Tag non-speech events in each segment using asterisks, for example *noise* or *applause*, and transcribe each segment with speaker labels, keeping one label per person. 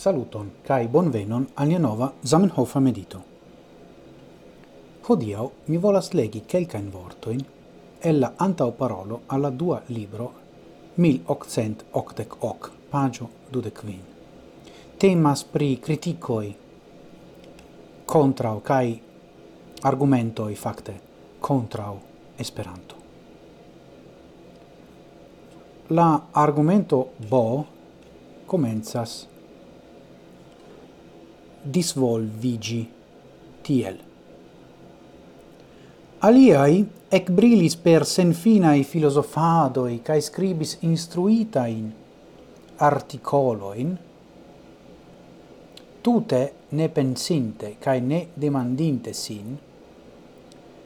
Speaker 1: Saluton kai bonvenon al nia nova Zamenhof medito. Hodiau mi volas legi kelkajn vortoin, el la antaŭparolo alla dua libro 1888, pagio 25. Temas pri criticoi contrao, kaj argumentoi fakte contrao Esperanto. La argumento bo comenzas disvolvigi tiel. Aliai ec brilis per senfinae filosofadoi cae scribis instruitain articoloin, tute ne pensinte cae ne demandinte sin,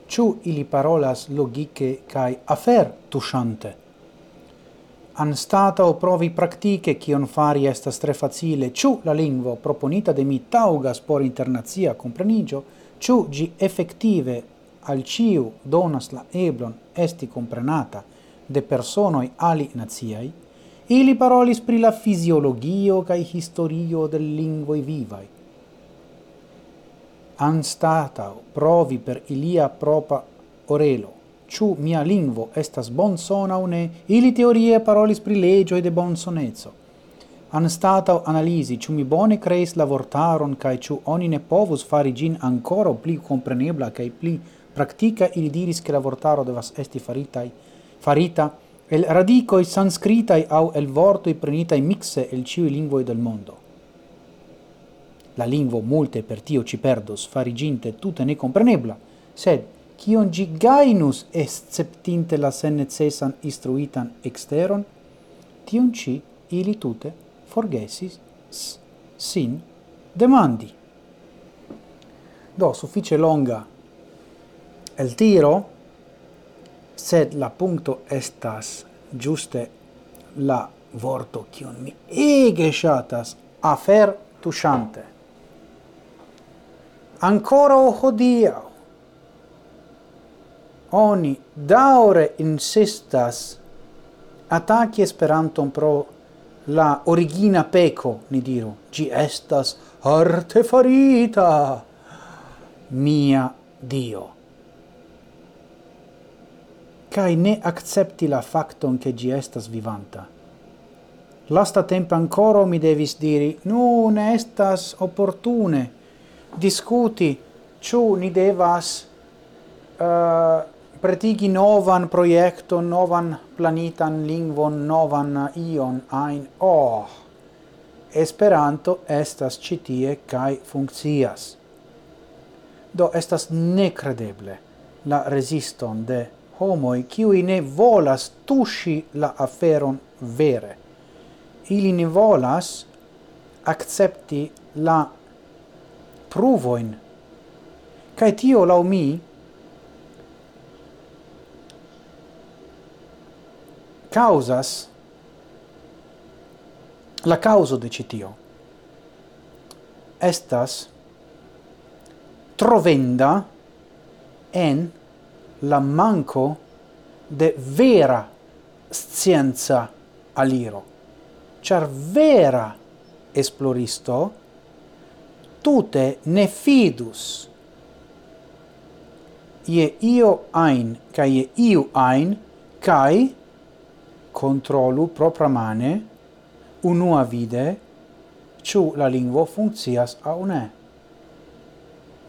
Speaker 1: ciu ili parolas logice cae afer tusciante anstatau provi praktike kion fari estas tre facile, ciu la lingvo proponita de mi taŭgas por internazia comprenigio ĉu gi effettive al ciu donas la eblon esti comprenata de personoi ali naziai, ili parolis pri la fisiologio kai historio del lingvoi vivai. Anstatau provi per ilia propa orelo ciu mia lingvo estas bonsona o ne, ili teorie parolis pri legioi de bonsonezo. Anstatau analisi ciu mi bone creis la vortaron cae ciu oni ne povus fari gin ancora pli comprenebla cae pli practica, ili diris che la vortaro devas esti faritai, farita el radicoi sanscritai au el vortoi prenitai mixe el ciui lingvoi del mondo. La lingvo multe per tio ci perdos, fariginte tutte ne comprenebla, sed kion gi gainus esceptinte la senecesan instruitan exteron, tion ci ili tute forgesis sin demandi. Do, suffice longa el tiro, sed la puncto estas giuste la vorto kion mi ege shatas afer tushante. Ancora hodiau oni daure insistas ataki Esperanton pro la origina peco, ni diru, gi estas artefarita, mia Dio. Cai ne accepti la facton che gi estas vivanta. Lasta tempo ancora mi devis diri, nun estas opportune discuti, ciu ni devas uh, pretigi novan projekton, novan planitan lingvon, novan ion ein oh. Esperanto estas citie kai funkcias. Do estas necredeble la resiston de homoi qui ne volas tushi la aferon vere. Ili ne volas accepti la pruvoin. Cae tio lau mi causas la causo de citio estas trovenda en la manco de vera scienza aliro. Char vera esploristo tute ne fidus ie io ein kai ie iu ein kai controllo propria mane unua vide ciu la lingvo funkcias a une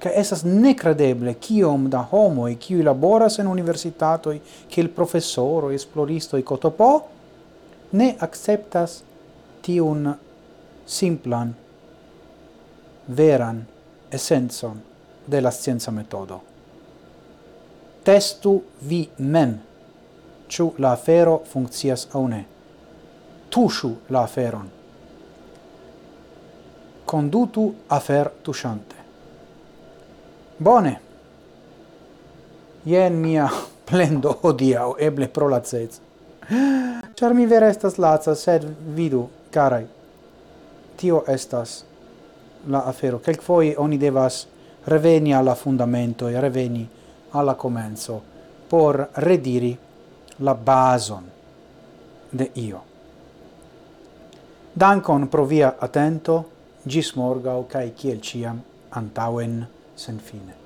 Speaker 1: Ca estas necredeble kiom da homoi kiu laboras en universitatoi, professore esploristo e cotopo, ne acceptas tiun simplan, veran essenzon de la scienza metodo. Testu vi mem ciu la afero funccias au ne. Tushu la aferon. Condutu afer tushante. Bone. Ien mia *laughs* plendo odiau, eble pro laceco. Char mi vera estas laza, sed vidu, carai, tio estas la afero. Kelkfoje oni devas reveni alla fundamento e reveni alla comenzo por rediri la bason de io. Dankon pro via atento, gis morgau cae ciel ciam antauen sen fine.